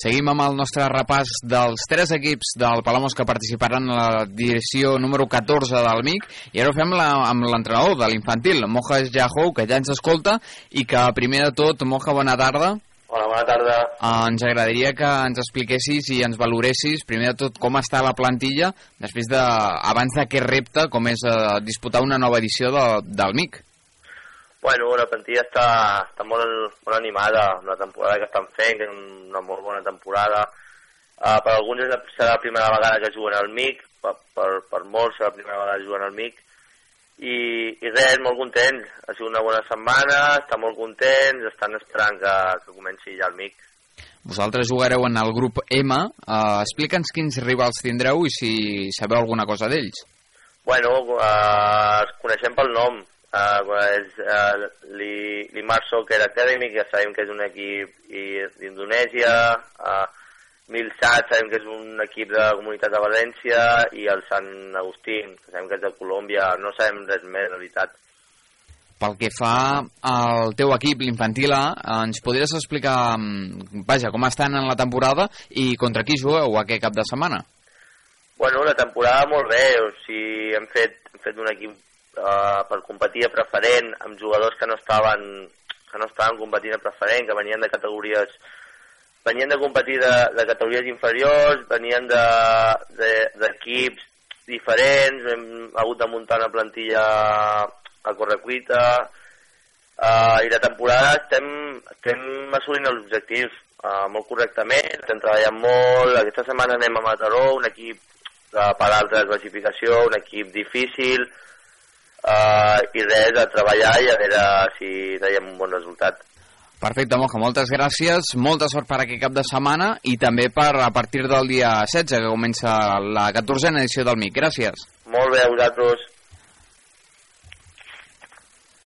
Seguim amb el nostre repàs dels tres equips del Palamós que participaran en la direcció número 14 del MIC i ara ho fem la, amb l'entrenador de l'infantil, Moja Jahou, que ja ens escolta i que primer de tot, Moja, bona tarda. Hola, bona tarda. Uh, ens agradaria que ens expliquessis i ens valoressis, primer de tot, com està la plantilla després de, abans d'aquest repte, com és uh, disputar una nova edició de, del MIC. Bueno, la plantilla està, està molt, molt animada amb la temporada que estan fent, que és una molt bona temporada. Uh, per alguns serà la primera vegada que juguen al MIC, per, per, per molts serà la primera vegada que juguen al MIC. I, i res, molt contents. Ha sigut una bona setmana, estan molt contents, estan esperant que, que comenci ja el MIC. Vosaltres jugareu en el grup M. Uh, Explica'ns quins rivals tindreu i si sabeu alguna cosa d'ells. Bueno, uh, els coneixem pel nom, Uh, és uh, l'Imar Soccer Academy, que sabem que és un equip d'Indonèsia, uh, Milsat sabem que és un equip de la comunitat de València, i el Sant Agustín, que sabem que és de Colòmbia, no sabem res més, en veritat. Pel que fa al teu equip, l'infantil A, ens podries explicar, mm, vaja, com estan en la temporada i contra qui jugueu aquest cap de setmana? Bueno, la temporada molt bé, o sigui, hem fet, hem fet un equip uh, per competir a preferent amb jugadors que no estaven que no estaven competint a preferent, que venien de categories venien de competir de, de categories inferiors, venien d'equips de, de, diferents, hem hagut de muntar una plantilla a correcuita, uh, i la temporada estem, estem assolint els objectius uh, molt correctament, estem treballant molt, aquesta setmana anem a Mataró, un equip de per alta classificació, un equip difícil, uh, i res, a treballar i a veure si traiem un bon resultat. Perfecte, Moja, moltes gràcies, molta sort per aquest cap de setmana i també per a partir del dia 16, que comença la 14a edició del MIC. Gràcies. Molt bé, a vosaltres.